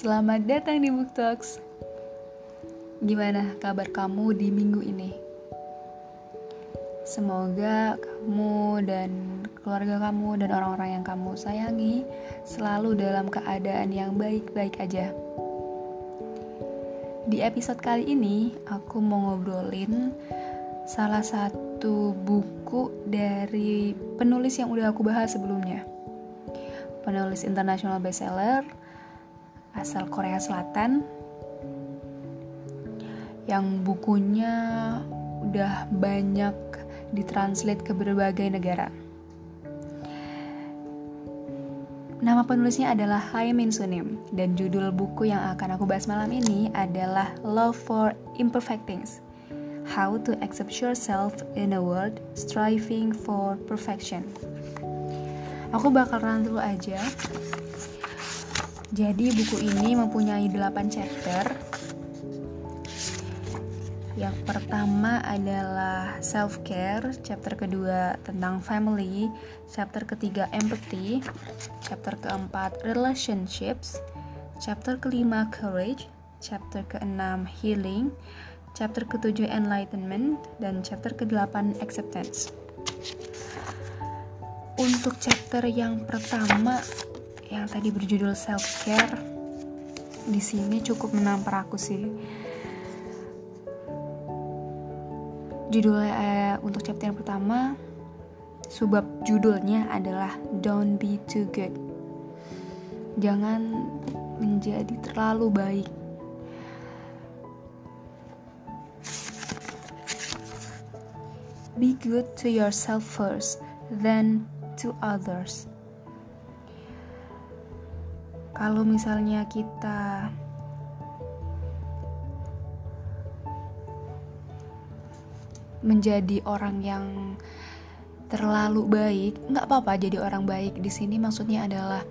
Selamat datang di Book Talks. Gimana kabar kamu di minggu ini? Semoga kamu dan keluarga kamu dan orang-orang yang kamu sayangi selalu dalam keadaan yang baik-baik aja. Di episode kali ini, aku mau ngobrolin salah satu buku dari penulis yang udah aku bahas sebelumnya. Penulis internasional bestseller asal Korea Selatan yang bukunya udah banyak ditranslate ke berbagai negara. Nama penulisnya adalah Hai Min Sunim dan judul buku yang akan aku bahas malam ini adalah Love for Imperfect Things. How to Accept Yourself in a World Striving for Perfection. Aku bakal rangkum aja jadi buku ini mempunyai 8 chapter. Yang pertama adalah self care, chapter kedua tentang family, chapter ketiga empathy, chapter keempat relationships, chapter kelima courage, chapter keenam healing, chapter ketujuh enlightenment, dan chapter kedelapan acceptance. Untuk chapter yang pertama yang tadi berjudul self care di sini cukup menampar aku sih. Judulnya eh, untuk chapter yang pertama sebab judulnya adalah Don't be too good. Jangan menjadi terlalu baik. Be good to yourself first, then to others kalau misalnya kita menjadi orang yang terlalu baik, nggak apa-apa jadi orang baik. Di sini maksudnya adalah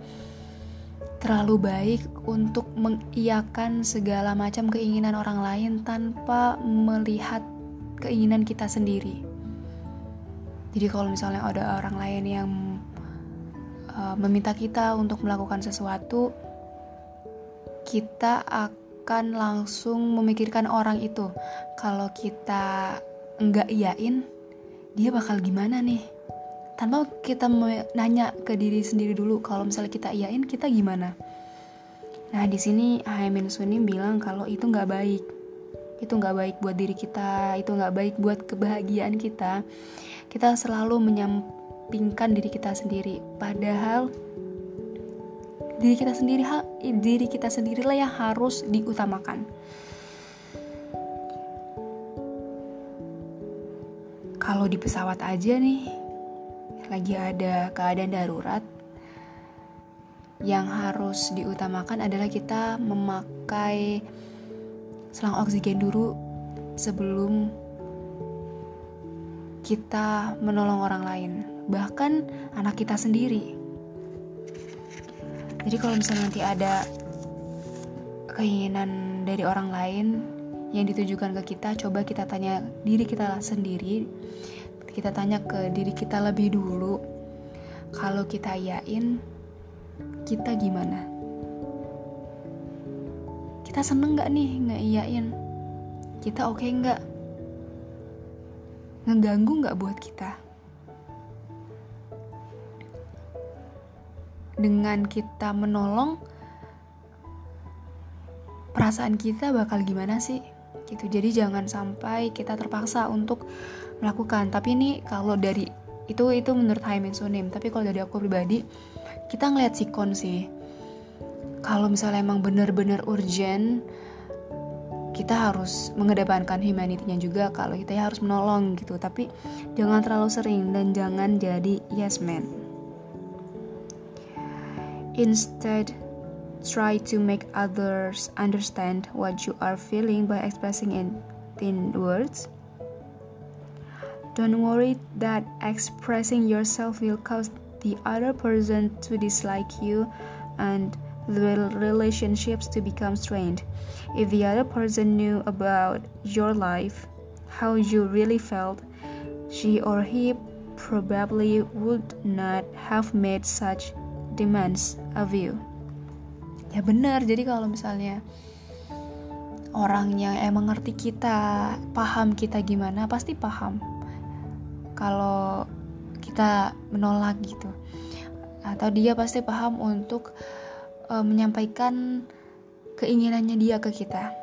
terlalu baik untuk mengiyakan segala macam keinginan orang lain tanpa melihat keinginan kita sendiri. Jadi kalau misalnya ada orang lain yang uh, meminta kita untuk melakukan sesuatu, kita akan langsung memikirkan orang itu. Kalau kita enggak iyain, dia bakal gimana nih? Tanpa kita nanya ke diri sendiri dulu, kalau misalnya kita iyain, kita gimana? Nah, di sini Haimin Sunim bilang kalau itu nggak baik. Itu nggak baik buat diri kita, itu nggak baik buat kebahagiaan kita. Kita selalu menyampaikan mengesampingkan diri kita sendiri. Padahal diri kita sendiri hal diri kita sendirilah yang harus diutamakan. Kalau di pesawat aja nih lagi ada keadaan darurat yang harus diutamakan adalah kita memakai selang oksigen dulu sebelum kita menolong orang lain bahkan anak kita sendiri. Jadi kalau misalnya nanti ada keinginan dari orang lain yang ditujukan ke kita, coba kita tanya diri kita sendiri. Kita tanya ke diri kita lebih dulu. Kalau kita yain, kita gimana? Kita seneng gak nih ngeiyain? Kita oke okay nggak? Ngeganggu nggak buat kita? Dengan kita menolong perasaan kita bakal gimana sih? Gitu. Jadi jangan sampai kita terpaksa untuk melakukan. Tapi ini kalau dari itu itu menurut Haimin Sunim. Tapi kalau dari aku pribadi kita ngeliat sikon sih. Kalau misalnya emang bener-bener urgent kita harus mengedepankan humanity-nya juga. Kalau kita ya harus menolong gitu. Tapi jangan terlalu sering dan jangan jadi yes man Instead, try to make others understand what you are feeling by expressing it in words. Don't worry that expressing yourself will cause the other person to dislike you and the relationships to become strained. If the other person knew about your life, how you really felt, she or he probably would not have made such demands of you. ya benar jadi kalau misalnya orang yang emang ngerti kita paham kita gimana pasti paham. Kalau kita menolak gitu. Atau dia pasti paham untuk uh, menyampaikan keinginannya dia ke kita.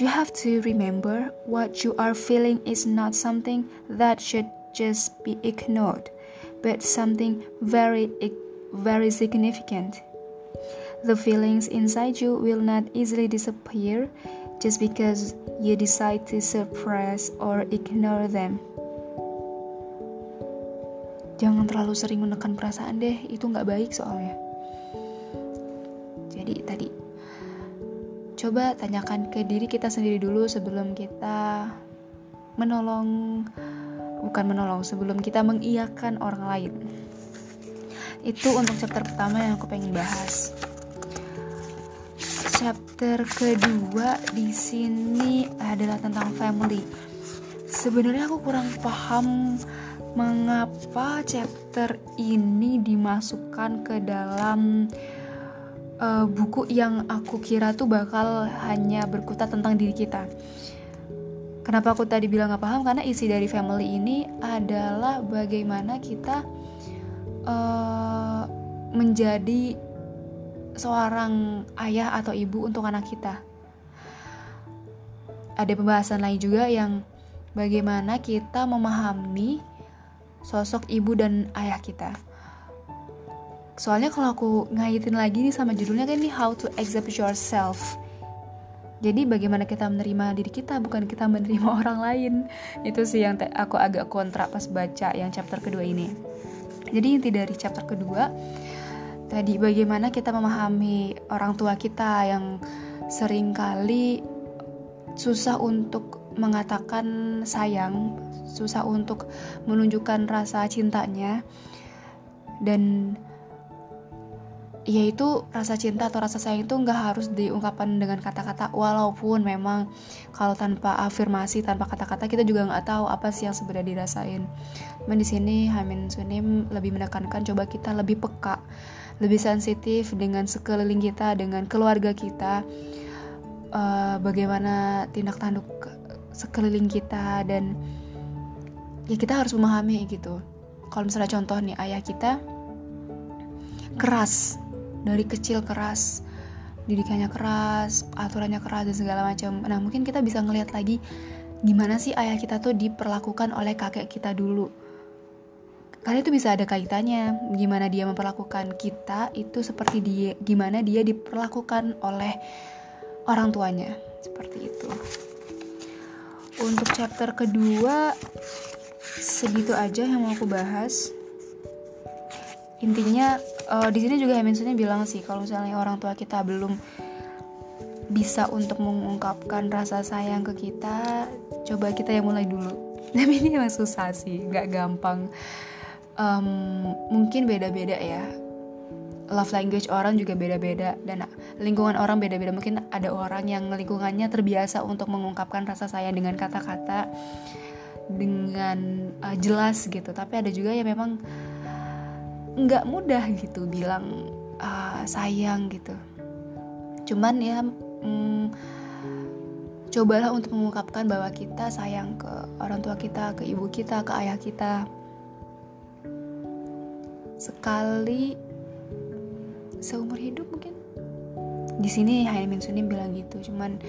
You have to remember what you are feeling is not something that should just be ignored, but something very, very significant. The feelings inside you will not easily disappear just because you decide to suppress or ignore them. Jangan terlalu sering menekan perasaan deh, itu nggak baik soalnya. Jadi tadi, coba tanyakan ke diri kita sendiri dulu sebelum kita menolong, bukan menolong, sebelum kita mengiyakan orang lain. Itu untuk chapter pertama yang aku pengen bahas chapter kedua di sini adalah tentang family. Sebenarnya aku kurang paham mengapa chapter ini dimasukkan ke dalam uh, buku yang aku kira tuh bakal hanya berkutat tentang diri kita. Kenapa aku tadi bilang gak paham? Karena isi dari family ini adalah bagaimana kita uh, menjadi seorang ayah atau ibu untuk anak kita. Ada pembahasan lain juga yang bagaimana kita memahami sosok ibu dan ayah kita. Soalnya kalau aku ngaitin lagi nih sama judulnya kan ini How to Accept Yourself. Jadi bagaimana kita menerima diri kita bukan kita menerima orang lain. Itu sih yang aku agak kontra pas baca yang chapter kedua ini. Jadi inti dari chapter kedua Tadi bagaimana kita memahami orang tua kita yang sering kali susah untuk mengatakan sayang, susah untuk menunjukkan rasa cintanya dan yaitu rasa cinta atau rasa sayang itu nggak harus diungkapkan dengan kata-kata walaupun memang kalau tanpa afirmasi tanpa kata-kata kita juga nggak tahu apa sih yang sebenarnya dirasain. Men di sini Hamin Sunim lebih menekankan coba kita lebih peka lebih sensitif dengan sekeliling kita, dengan keluarga kita, uh, bagaimana tindak tanduk sekeliling kita dan ya kita harus memahami gitu. Kalau misalnya contoh nih ayah kita keras dari kecil keras didikannya keras, aturannya keras dan segala macam. Nah, mungkin kita bisa ngelihat lagi gimana sih ayah kita tuh diperlakukan oleh kakek kita dulu. Karena itu bisa ada kaitannya gimana dia memperlakukan kita itu seperti dia gimana dia diperlakukan oleh orang tuanya. Seperti itu. Untuk chapter kedua segitu aja yang mau aku bahas intinya uh, di sini juga Heminsunnya bilang sih kalau misalnya orang tua kita belum bisa untuk mengungkapkan rasa sayang ke kita coba kita yang mulai dulu. Tapi ini emang susah sih nggak gampang. Um, mungkin beda-beda ya. Love language orang juga beda-beda dan lingkungan orang beda-beda. Mungkin ada orang yang lingkungannya terbiasa untuk mengungkapkan rasa sayang dengan kata-kata dengan uh, jelas gitu. Tapi ada juga yang memang nggak mudah gitu bilang uh, sayang gitu. Cuman ya um, cobalah untuk mengungkapkan bahwa kita sayang ke orang tua kita ke ibu kita ke ayah kita. Sekali seumur hidup mungkin. Di sini Haymin Sunim bilang gitu cuman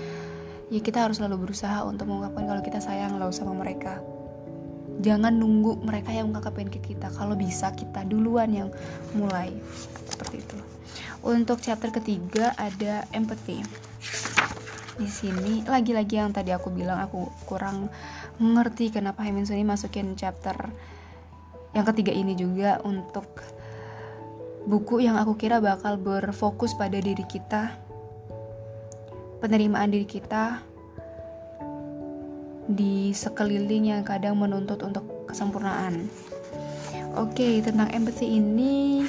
ya kita harus selalu berusaha untuk mengungkapkan kalau kita sayang lo sama mereka jangan nunggu mereka yang mengungkapkan ke kita. Kalau bisa kita duluan yang mulai. Seperti itu. Untuk chapter ketiga ada empathy. Di sini lagi-lagi yang tadi aku bilang aku kurang mengerti kenapa Haymin Sunim masukin chapter yang ketiga ini juga untuk buku yang aku kira bakal berfokus pada diri kita, penerimaan diri kita di sekeliling yang kadang menuntut untuk kesempurnaan. Oke, tentang empathy ini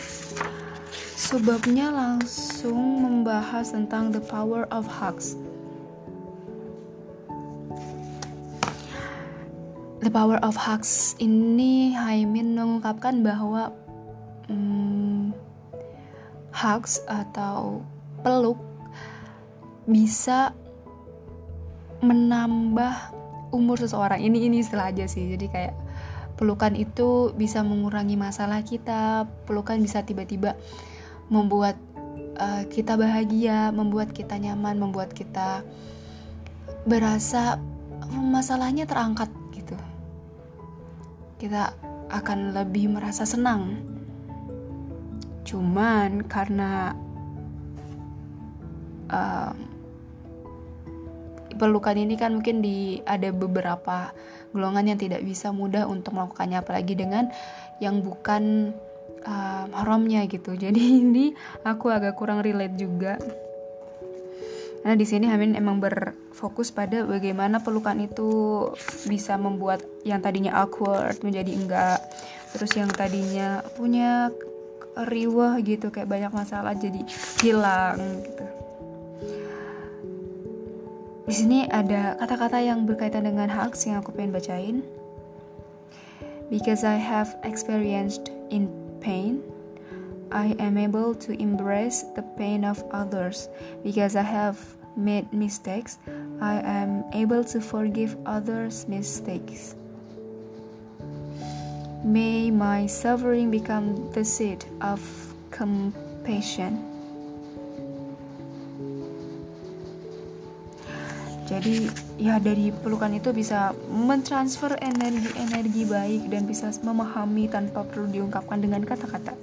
sebabnya langsung membahas tentang the power of hugs. The Power of Hugs ini Haimin mengungkapkan bahwa hmm, hugs atau peluk bisa menambah umur seseorang ini ini istilah aja sih. Jadi kayak pelukan itu bisa mengurangi masalah kita pelukan bisa tiba-tiba membuat uh, kita bahagia membuat kita nyaman membuat kita berasa masalahnya terangkat gitu. Kita akan lebih merasa senang. Cuman karena uh, pelukan ini kan mungkin di ada beberapa golongan yang tidak bisa mudah untuk melakukannya apalagi dengan yang bukan uh, haramnya gitu. Jadi ini aku agak kurang relate juga. Nah di sini Hamin emang berfokus pada bagaimana pelukan itu bisa membuat yang tadinya awkward menjadi enggak, terus yang tadinya punya riwah gitu kayak banyak masalah jadi hilang gitu. Di sini ada kata-kata yang berkaitan dengan hugs yang aku pengen bacain. Because I have experienced in pain, I am able to embrace the pain of others. Because I have made mistakes, I am able to forgive others' mistakes. May my suffering become the seed of compassion. Jadi ya dari pelukan itu bisa mentransfer energi-energi baik dan bisa memahami tanpa perlu diungkapkan dengan kata-kata.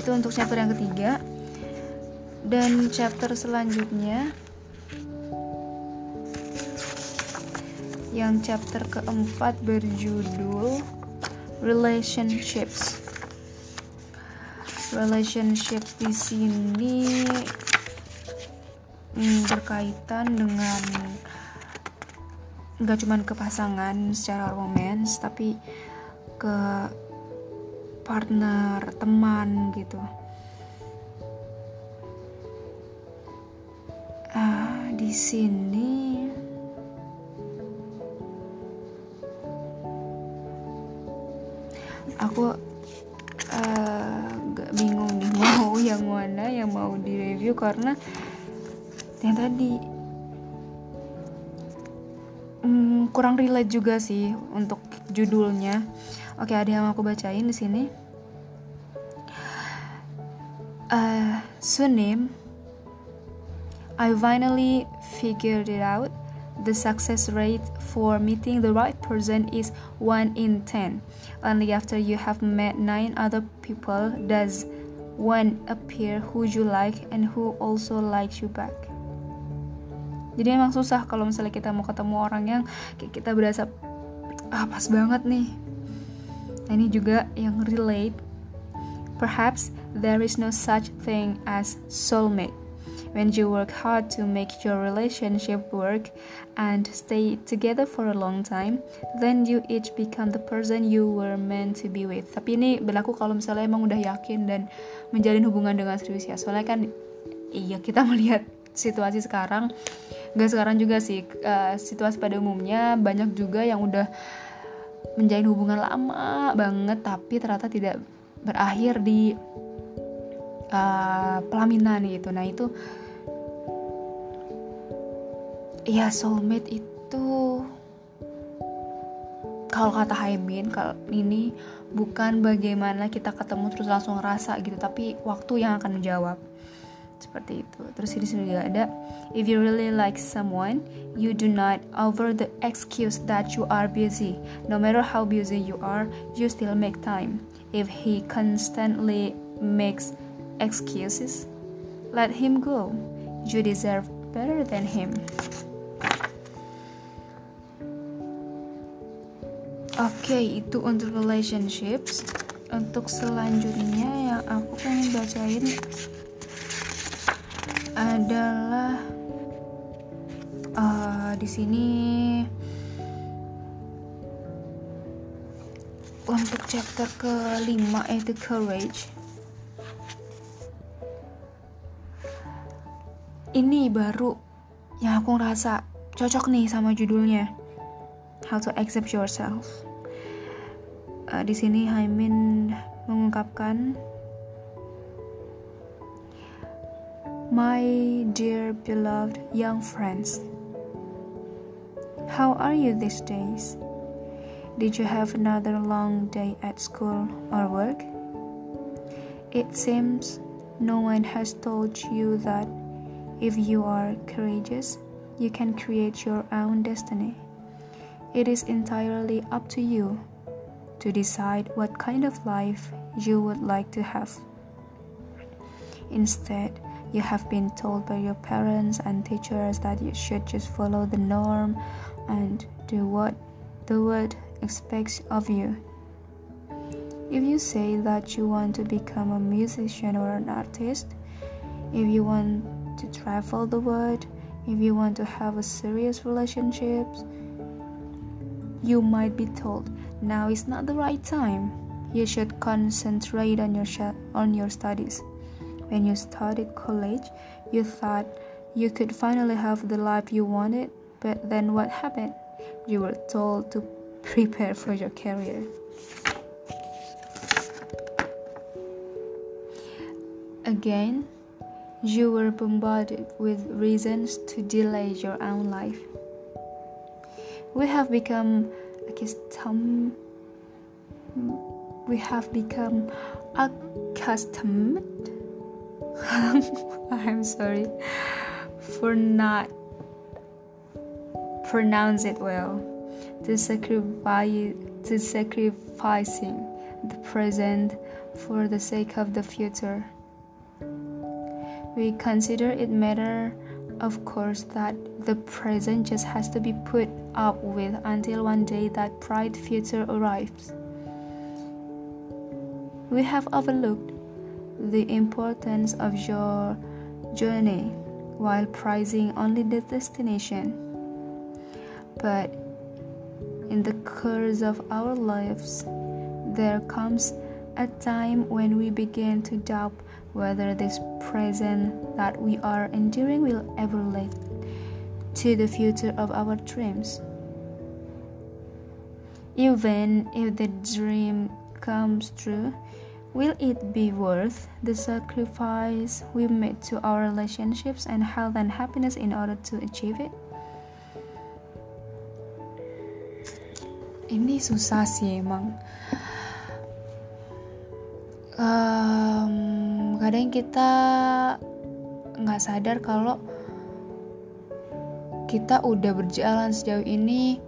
Itu untuk chapter yang ketiga. Dan chapter selanjutnya yang chapter keempat berjudul relationships. Relationship di sini hmm, berkaitan dengan nggak cuman ke pasangan secara romans tapi ke partner teman gitu. Uh, di sini aku uh, gak bingung nih mau yang mana yang mau direview karena yang tadi. Hmm, kurang relate juga sih untuk judulnya. Oke ada yang aku bacain di sini. Uh, Sunim I finally figured it out. The success rate for meeting the right person is 1 in 10 only after you have met 9 other people does one appear who you like and who also likes you back jadi emang susah kalau misalnya kita mau ketemu orang yang kayak kita berasa ah pas banget nih nah, ini juga yang relate perhaps there is no such thing as soulmate when you work hard to make your relationship work and stay together for a long time, then you each become the person you were meant to be with. Tapi ini berlaku kalau misalnya emang udah yakin dan menjalin hubungan dengan serius ya. Soalnya kan iya kita melihat situasi sekarang gak sekarang juga sih uh, situasi pada umumnya banyak juga yang udah menjalin hubungan lama banget tapi ternyata tidak berakhir di uh, pelaminan gitu. Nah itu ya soulmate itu kalau kata Haimin kalau ini bukan bagaimana kita ketemu terus langsung ngerasa gitu tapi waktu yang akan menjawab seperti itu. Terus di sini juga ada if you really like someone you do not over the excuse that you are busy. No matter how busy you are you still make time. If he constantly makes excuses let him go. You deserve better than him. Oke, okay, itu untuk relationships. Untuk selanjutnya yang aku pengen bacain adalah uh, di sini untuk chapter kelima yaitu courage. Ini baru yang aku ngerasa cocok nih sama judulnya how to accept yourself. Uh, di sini Haimin mengungkapkan My dear beloved young friends, how are you these days? Did you have another long day at school or work? It seems no one has told you that if you are courageous, you can create your own destiny. It is entirely up to you to decide what kind of life you would like to have. Instead, you have been told by your parents and teachers that you should just follow the norm and do what the world expects of you. If you say that you want to become a musician or an artist, if you want to travel the world, if you want to have a serious relationship, you might be told now is not the right time. You should concentrate on your on your studies. When you started college, you thought you could finally have the life you wanted, but then what happened? You were told to prepare for your career. Again, you were bombarded with reasons to delay your own life. We have become accustomed we have become accustomed I'm sorry for not pronounce it well. To sacrifice to sacrificing the present for the sake of the future. We consider it matter of course that the present just has to be put up with until one day that bright future arrives. We have overlooked the importance of your journey while prizing only the destination. But in the course of our lives, there comes a time when we begin to doubt whether this present that we are enduring will ever lead to the future of our dreams. Even if the dream comes true, Will it be worth the sacrifice we made to our relationships and health and happiness in order to achieve it? Ini susah sih emang. Um, kadang kita nggak sadar kalau kita udah berjalan sejauh ini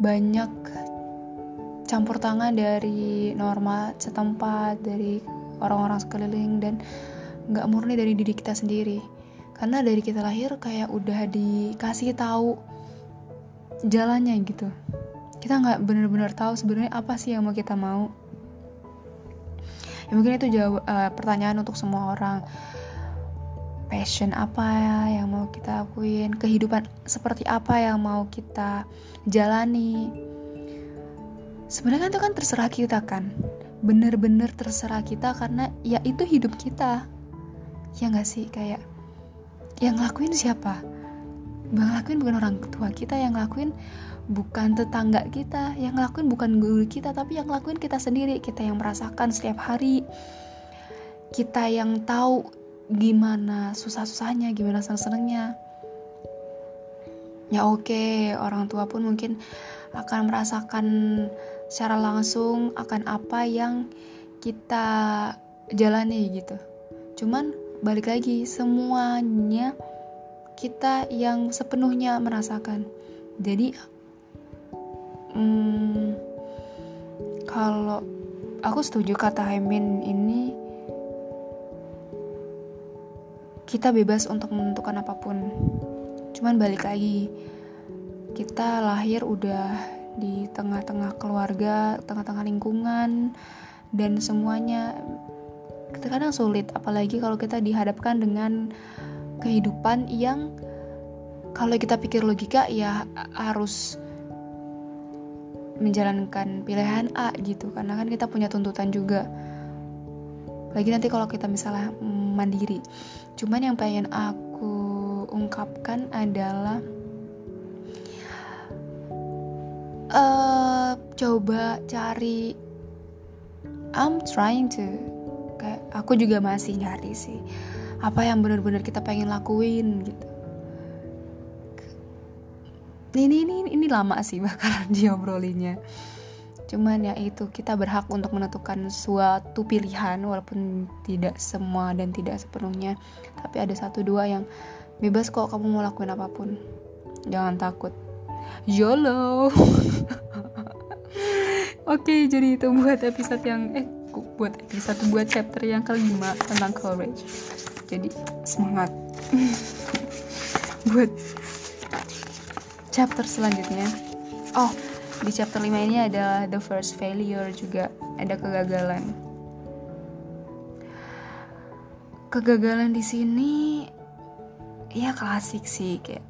banyak campur tangan dari norma setempat dari orang-orang sekeliling dan nggak murni dari diri kita sendiri. Karena dari kita lahir kayak udah dikasih tahu jalannya gitu. Kita nggak bener-bener tahu sebenarnya apa sih yang mau kita mau. Ya mungkin itu jawab uh, pertanyaan untuk semua orang. Passion apa ya yang mau kita lakuin kehidupan seperti apa yang mau kita jalani sebenarnya itu kan terserah kita kan. Bener-bener terserah kita karena ya itu hidup kita. Ya nggak sih? Kayak yang ngelakuin siapa? Bang ngelakuin bukan orang tua kita yang ngelakuin bukan tetangga kita yang ngelakuin bukan guru kita tapi yang ngelakuin kita sendiri kita yang merasakan setiap hari. Kita yang tahu gimana susah-susahnya gimana seneng-senengnya ya oke okay, orang tua pun mungkin akan merasakan secara langsung akan apa yang kita jalani gitu. Cuman balik lagi semuanya kita yang sepenuhnya merasakan. Jadi hmm, kalau aku setuju kata Hemin ini kita bebas untuk menentukan apa pun. Cuman balik lagi kita lahir udah di tengah-tengah keluarga, tengah-tengah lingkungan, dan semuanya. Kadang sulit, apalagi kalau kita dihadapkan dengan kehidupan yang kalau kita pikir logika ya harus menjalankan pilihan A gitu. Karena kan kita punya tuntutan juga. Lagi nanti kalau kita misalnya mandiri. Cuman yang pengen aku ungkapkan adalah uh, coba cari. I'm trying to. Kayak aku juga masih nyari sih. Apa yang benar-benar kita pengen lakuin gitu. Ini ini ini lama sih bakalan diobrolinya. Cuman ya itu kita berhak untuk menentukan suatu pilihan walaupun tidak semua dan tidak sepenuhnya. Tapi ada satu dua yang bebas kok kamu mau lakuin apa pun. Jangan takut YOLO Oke, jadi itu buat episode yang eh buat episode buat chapter yang kelima tentang courage. Jadi semangat buat chapter selanjutnya. Oh, di chapter 5 ini ada the first failure juga ada kegagalan. Kegagalan di sini ya klasik sih kayak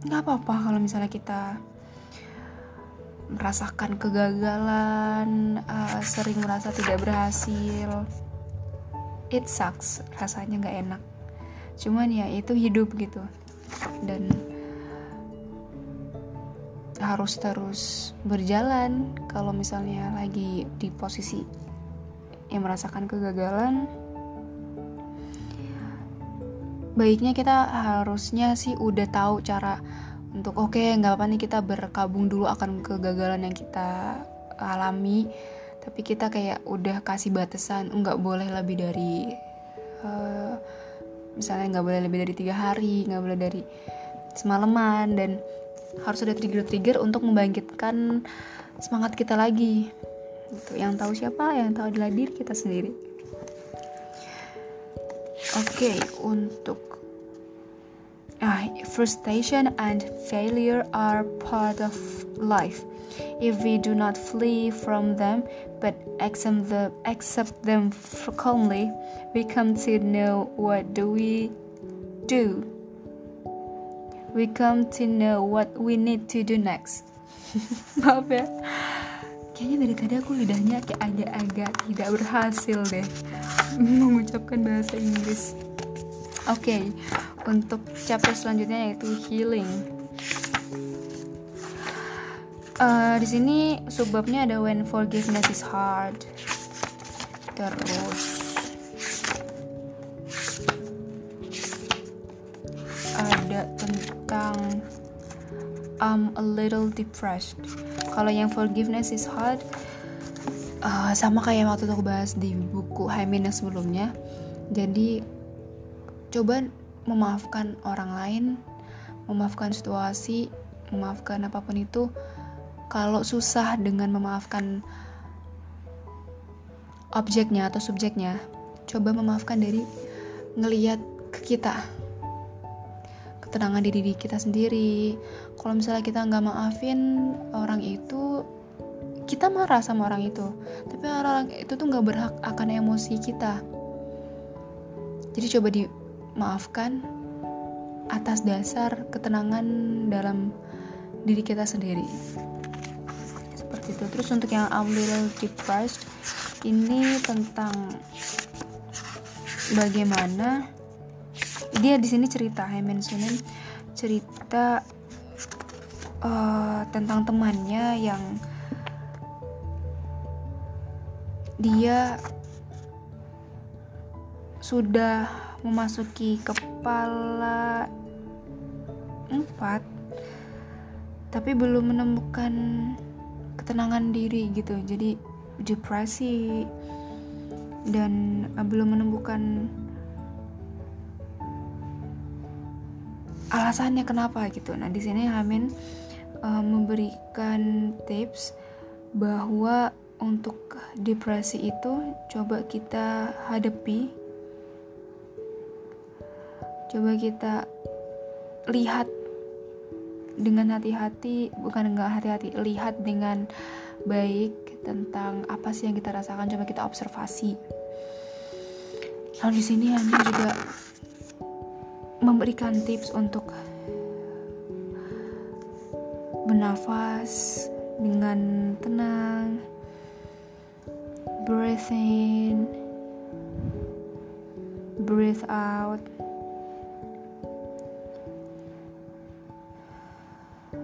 nggak apa-apa kalau misalnya kita merasakan kegagalan, uh, sering merasa tidak berhasil. It sucks, rasanya nggak enak. Cuman ya itu hidup gitu, dan harus terus berjalan. Kalau misalnya lagi di posisi yang merasakan kegagalan, baiknya kita harusnya sih udah tahu cara untuk oke okay, nggak apa nih kita berkabung dulu akan kegagalan yang kita alami. Tapi kita kayak udah kasih batasan nggak boleh lebih dari uh, misalnya nggak boleh lebih dari tiga hari nggak boleh dari semalaman. Dan harus ada trigger-trigger untuk membangkitkan semangat kita lagi. Itu yang tahu siapa? Yang tahu adalah diri kita sendiri oke okay, untuk uh, frustration and failure are part of life. If we do not flee from them but accept, the, accept them calmly, we come to know what do we do. We come to know what we need to do next. Maaf ya. Kayaknya dari tadi aku lidahnya kayak agak-agak tidak berhasil deh mengucapkan bahasa Inggris. Oke, okay, untuk chapter selanjutnya yaitu healing. Uh, di sini subbabnya ada when forgiveness is hard. Terus ada tentang I'm a little depressed. Kalau yang forgiveness is hard uh, sama kayak waktu aku bahas di buku Haimin yang sebelumnya. Jadi coba memaafkan orang lain, memaafkan situasi, memaafkan apa pun itu. Kalau susah dengan memaafkan objeknya atau subjeknya, coba memaafkan dari ngeliat ke kita, ketenangan di diri kita sendiri. Kalau misalnya kita nggak maafin orang itu, kita marah sama orang itu, tapi orang itu tuh nggak berhak akan emosi kita. Jadi coba di maafkan atas dasar ketenangan dalam diri kita sendiri seperti itu terus untuk yang I'm little depressed ini tentang bagaimana dia di sini cerita Hemen Sunan cerita uh, tentang temannya yang dia sudah memasuki kepala empat tapi belum menemukan ketenangan diri gitu. Jadi depresi dan uh, belum menemukan alasannya kenapa gitu. Nah di sini Hamin uh, memberikan tips bahwa untuk depresi itu coba kita hadapi coba kita lihat dengan hati-hati bukan enggak hati-hati lihat dengan baik tentang apa sih yang kita rasakan coba kita observasi. Lalu di sini Hani juga memberikan tips untuk bernafas dengan tenang breathe in breathe out.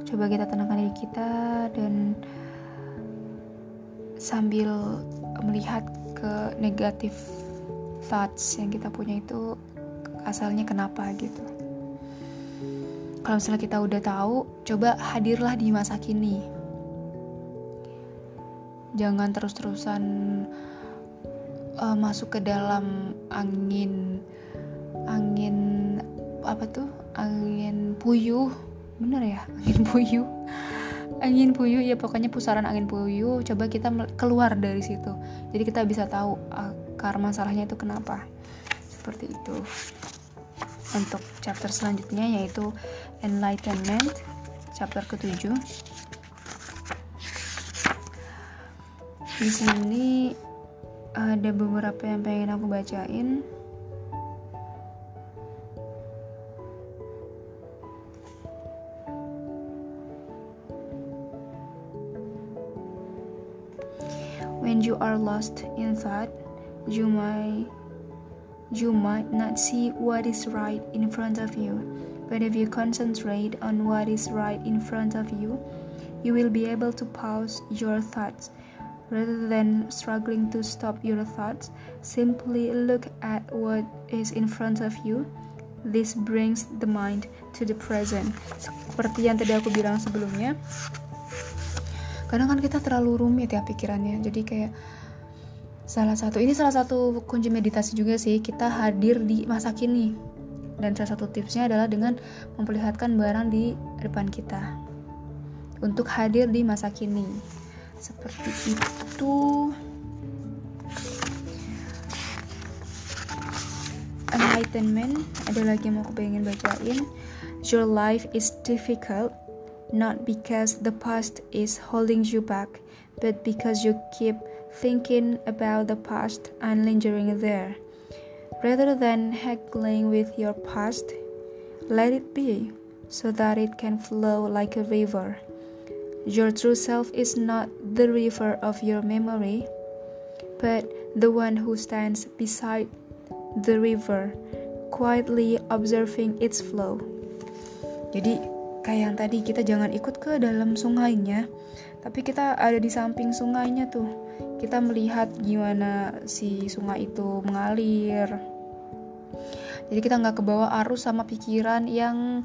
Coba kita tenangkan diri kita dan sambil melihat ke negatif thoughts yang kita punya itu asalnya kenapa gitu. Kalau misalnya kita udah tahu coba hadirlah di masa kini. Jangan terus-terusan uh, masuk ke dalam angin angin apa tuh? Angin puyuh. Bener ya? Angin puyuh. Angin puyuh ya pokoknya pusaran angin puyuh. Coba kita keluar dari situ. Jadi kita bisa tahu akar masalahnya itu kenapa. Seperti itu untuk chapter selanjutnya yaitu enlightenment chapter ketujuh. Di sini ada beberapa yang pengen aku bacain. When you are lost in thought you might you might not see what is right in front of you but if you concentrate on what is right in front of you you will be able to pause your thoughts Rather than struggling to stop your thoughts, simply look at what is in front of you. This brings the mind to the present. Seperti yang tadi aku bilang sebelumnya, kadang kan kita terlalu rumit ya pikirannya. Jadi kayak salah satu ini salah satu kunci meditasi juga sih kita hadir di masa kini. Dan salah satu tipsnya adalah dengan memperlihatkan barang di depan kita. Untuk hadir di masa kini. Seperti itu. Enlightenment ada lagi yang mau aku pengen bacain. Your life is difficult not because the past is holding you back but because you keep thinking about the past and lingering there rather than haggling with your past let it be so that it can flow like a river Your true self is not the river of your memory, but the one who stands beside the river, quietly observing its flow. Jadi, kayak yang tadi kita jangan ikut ke dalam sungainya, tapi kita ada di samping sungainya tuh. Kita melihat gimana si sungai itu mengalir. Jadi kita nggak kebawa arus sama pikiran yang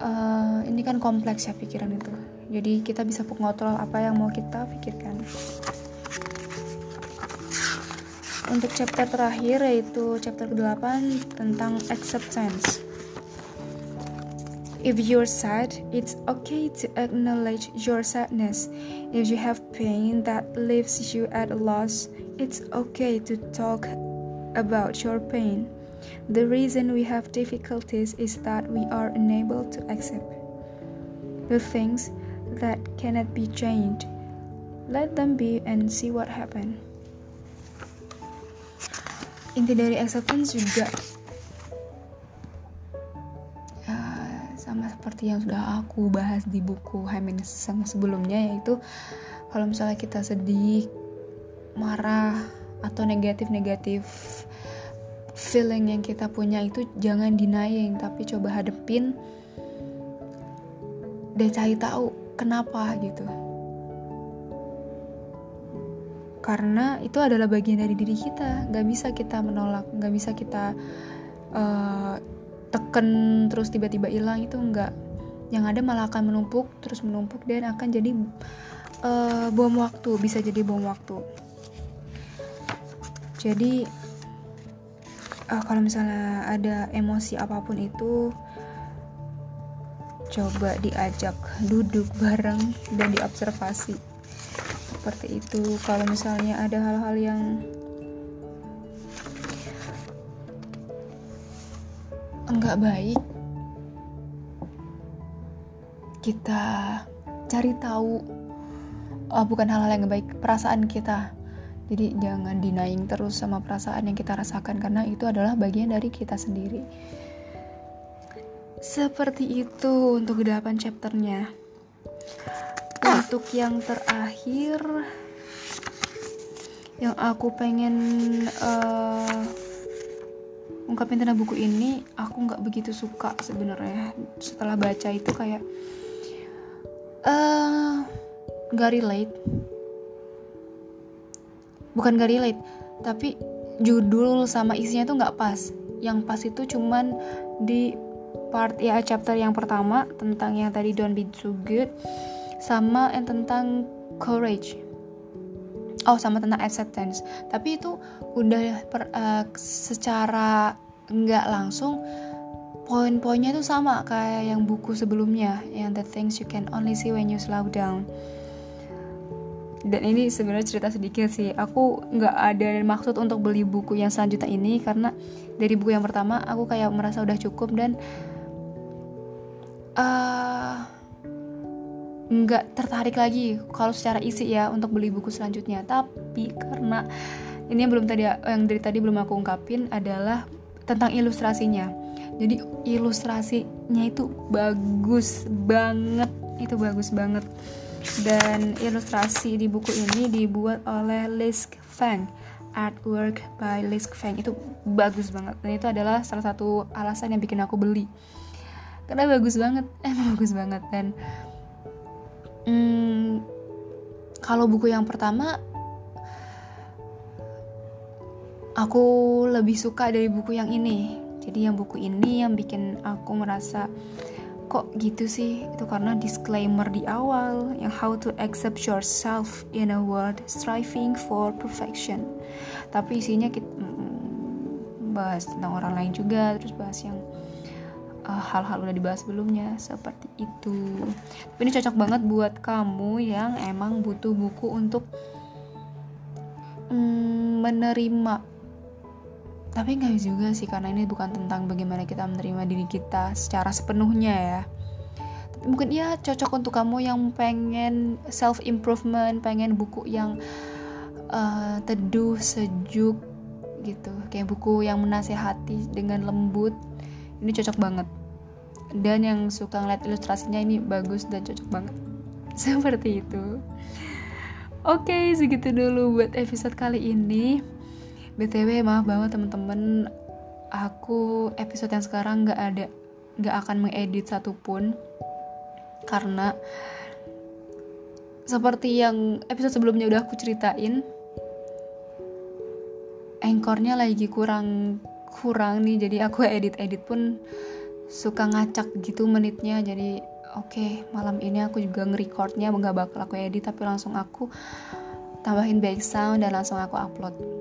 uh, ini kan kompleks ya pikiran itu. Jadi kita bisa mengontrol apa yang mau kita pikirkan. Untuk chapter terakhir yaitu chapter ke-8 tentang acceptance If you're sad, it's okay to acknowledge your sadness. If you have pain that leaves you at a loss, it's okay to talk about your pain. The reason we have difficulties is that we are unable to accept the things that cannot be changed. Let them be and see what happen. Inti dari acceptance juga seperti yang sudah aku bahas di buku Happiness sebelumnya yaitu kalau misalnya kita sedih, marah atau negatif-negatif feeling yang kita punya itu jangan denying tapi coba hadepin dan cari tahu kenapa gitu. Karena itu adalah bagian dari diri kita. Nggak bisa kita menolak nggak bisa kita uh, teken terus tiba-tiba hilang itu nggak yang ada malah akan menumpuk terus menumpuk dan akan jadi uh, bom waktu bisa jadi bom waktu. Jadi uh, kalau misalnya ada emosi apa pun itu coba diajak duduk bareng dan diobservasi. Seperti itu. Kalau misalnya ada hal-hal yang enggak baik kita cari tahu oh, bukan hal-hal yang baik perasaan kita jadi jangan denying terus sama perasaan yang kita rasakan karena itu adalah bagian dari kita sendiri. Seperti itu untuk 8 chapternya. Untuk yang terakhir yang aku pengen uh, ungkapin tentang buku ini, aku nggak begitu suka sebenarnya. Setelah baca itu kayak uh, nggak relate. Bukan gak relate tapi judul sama isinya tuh nggak pas. Yang pas itu cuman di part ya chapter yang pertama tentang yang tadi don't be too good sama yang tentang courage. Oh sama tentang acceptance. Tapi itu udah per, uh, secara nggak langsung poin-poinnya tuh sama kayak yang buku sebelumnya yang the things you can only see when you slow down. Dan ini sebenarnya cerita sedikit sih. Aku nggak ada maksud untuk beli buku yang selanjutnya ini karena dari buku yang pertama aku kayak merasa udah cukup dan uh, nggak tertarik lagi kalau secara isi ya untuk beli buku selanjutnya. Tapi karena ini yang belum tadi yang dari tadi belum aku ungkapin adalah tentang ilustrasinya jadi ilustrasinya itu bagus banget. Itu bagus banget. Dan ilustrasi di buku ini dibuat oleh Lisk Feng. Artwork by Lisk Feng. Itu bagus banget. Dan itu adalah salah satu alasan yang bikin aku beli. Karena bagus banget. Emang bagus banget. Dan hmm, kalau buku yang pertama aku lebih suka dari buku yang ini jadi yang buku ini yang bikin aku merasa kok gitu sih? Itu karena disclaimer di awal yang how to accept yourself in a world striving for perfection. Tapi isinya kita mm, bahas tentang orang lain juga terus bahas yang uh, hal-hal udah dibahas sebelumnya seperti itu. Tapi ini cocok banget buat kamu yang emang butuh buku untuk mm, menerima tapi nggak juga sih karena ini bukan tentang bagaimana kita menerima diri kita secara sepenuhnya ya. Tapi mungkin ya cocok untuk kamu yang pengen self improvement pengen buku yang uh, teduh sejuk gitu. Kayak buku yang menasehati dengan lembut. Ini cocok banget. Dan yang suka ngeliat ilustrasinya ini bagus dan cocok banget. Seperti itu. Oke okay, segitu dulu buat episode kali ini btw maaf banget temen-temen aku episode yang sekarang nggak ada nggak akan mengedit satupun. Karena seperti yang episode sebelumnya udah aku ceritain engkornya lagi kurang kurang nih. Jadi aku edit edit pun suka ngacak gitu menitnya. Jadi oke okay, malam ini aku juga nge-recordnya nggak bakal aku edit tapi langsung aku tambahin back sound dan langsung aku upload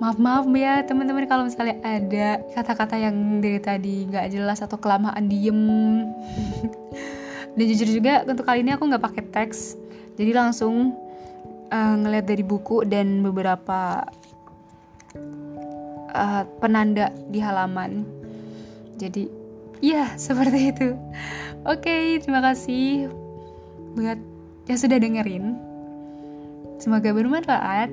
maaf maaf ya teman-teman kalau misalnya ada kata-kata yang dari tadi nggak jelas atau kelamaan diem. Dan jujur juga untuk kali ini aku nggak pakai teks. Jadi langsung uh, ngeliat dari buku dan beberapa uh, penanda di halaman. Jadi ya seperti itu. Oke okay, terima kasih buat yang sudah dengerin. Semoga bermanfaat